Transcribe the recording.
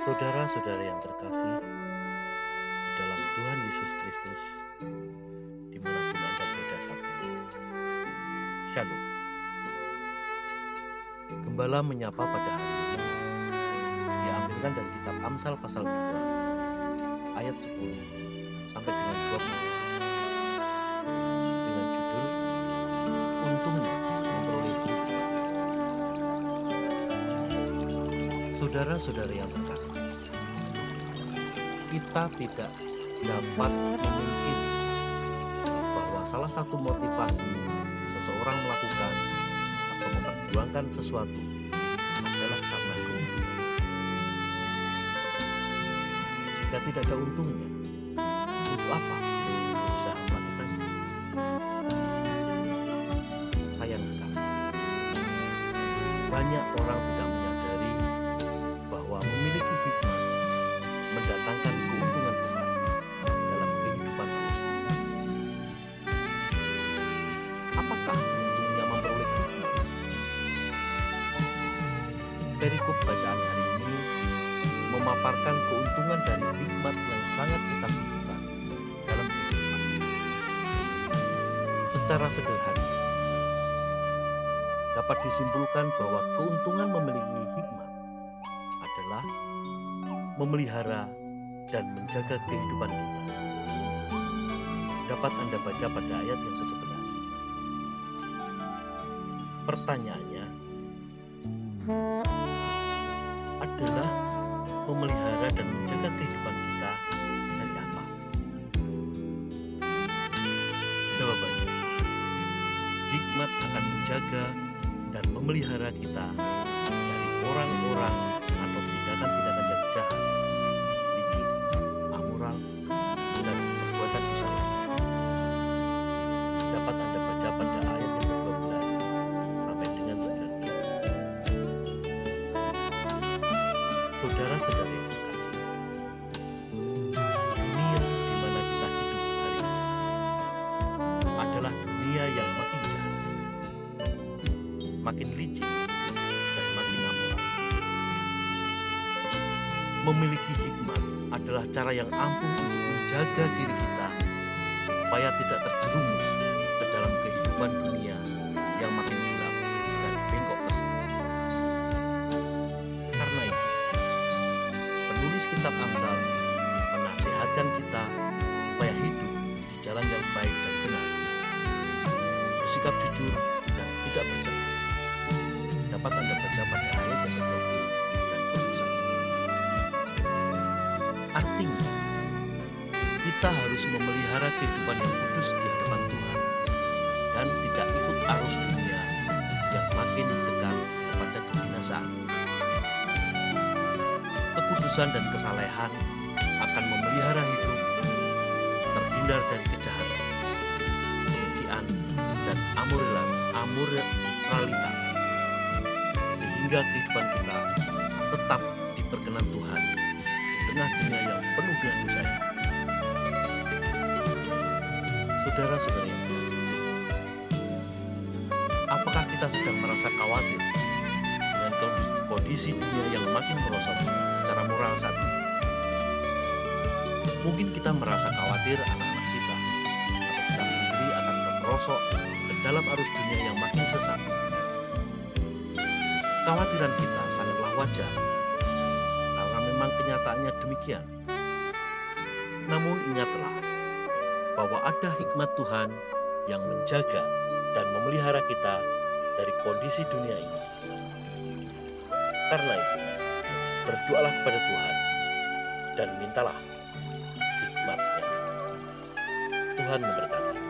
Saudara-saudara yang terkasih, di dalam Tuhan Yesus Kristus, di mana pun Anda berada saat ini. Shalom. Gembala menyapa pada hari ini, diambilkan dari kitab Amsal pasal 2, ayat 10 sampai dengan 20. Saudara-saudara yang terkasih, kita tidak dapat memungkiri bahwa salah satu motivasi seseorang melakukan atau memperjuangkan sesuatu adalah karena keuntungan. Jika tidak ada untungnya, untuk apa berusaha melakukannya? Sayang sekali, banyak orang tidak Perikop bacaan hari ini memaparkan keuntungan dari hikmat yang sangat kita butuhkan dalam kehidupan. Secara sederhana, dapat disimpulkan bahwa keuntungan memiliki hikmat adalah memelihara dan menjaga kehidupan kita. Dapat Anda baca pada ayat yang ke-11. Pertanyaannya adalah memelihara dan menjaga kehidupan kita dari apa? Jawabannya, hikmat akan menjaga dan memelihara kita dari orang-orang Saudara-saudara yang dunia di mana kita hidup hari ini adalah dunia yang makin jahat, makin licik, dan makin amoral. Memiliki hikmat adalah cara yang ampuh untuk menjaga diri kita supaya tidak terjerumus ke dalam kehidupan dunia yang makin kitab Amsal menasihatkan kita supaya hidup di jalan yang baik dan benar, bersikap jujur dan tidak bercela. Dapat Anda baca pada ayat yang ke-20 dan 21. Artinya, kita harus memelihara kehidupan yang kudus di hadapan Tuhan dan tidak ikut arus dunia yang makin dekat Kekudusan dan kesalehan akan memelihara hidup, terhindar dari kejahatan, kebencian, dan amorilan, amoralitas, sehingga kehidupan kita tetap diperkenan Tuhan di tengah dunia yang penuh dengan dosa ini. Saudara-saudara yang apakah kita sedang merasa khawatir kondisi dunia yang makin merosot secara moral saat ini? Mungkin kita merasa khawatir anak-anak kita atau kita sendiri akan terperosok ke dalam arus dunia yang makin sesat. Kekhawatiran kita sangatlah wajar karena memang kenyataannya demikian. Namun ingatlah bahwa ada hikmat Tuhan yang menjaga dan memelihara kita dari kondisi dunia ini. Karena itu, berdoalah kepada Tuhan dan mintalah hikmatnya. Tuhan memberkati.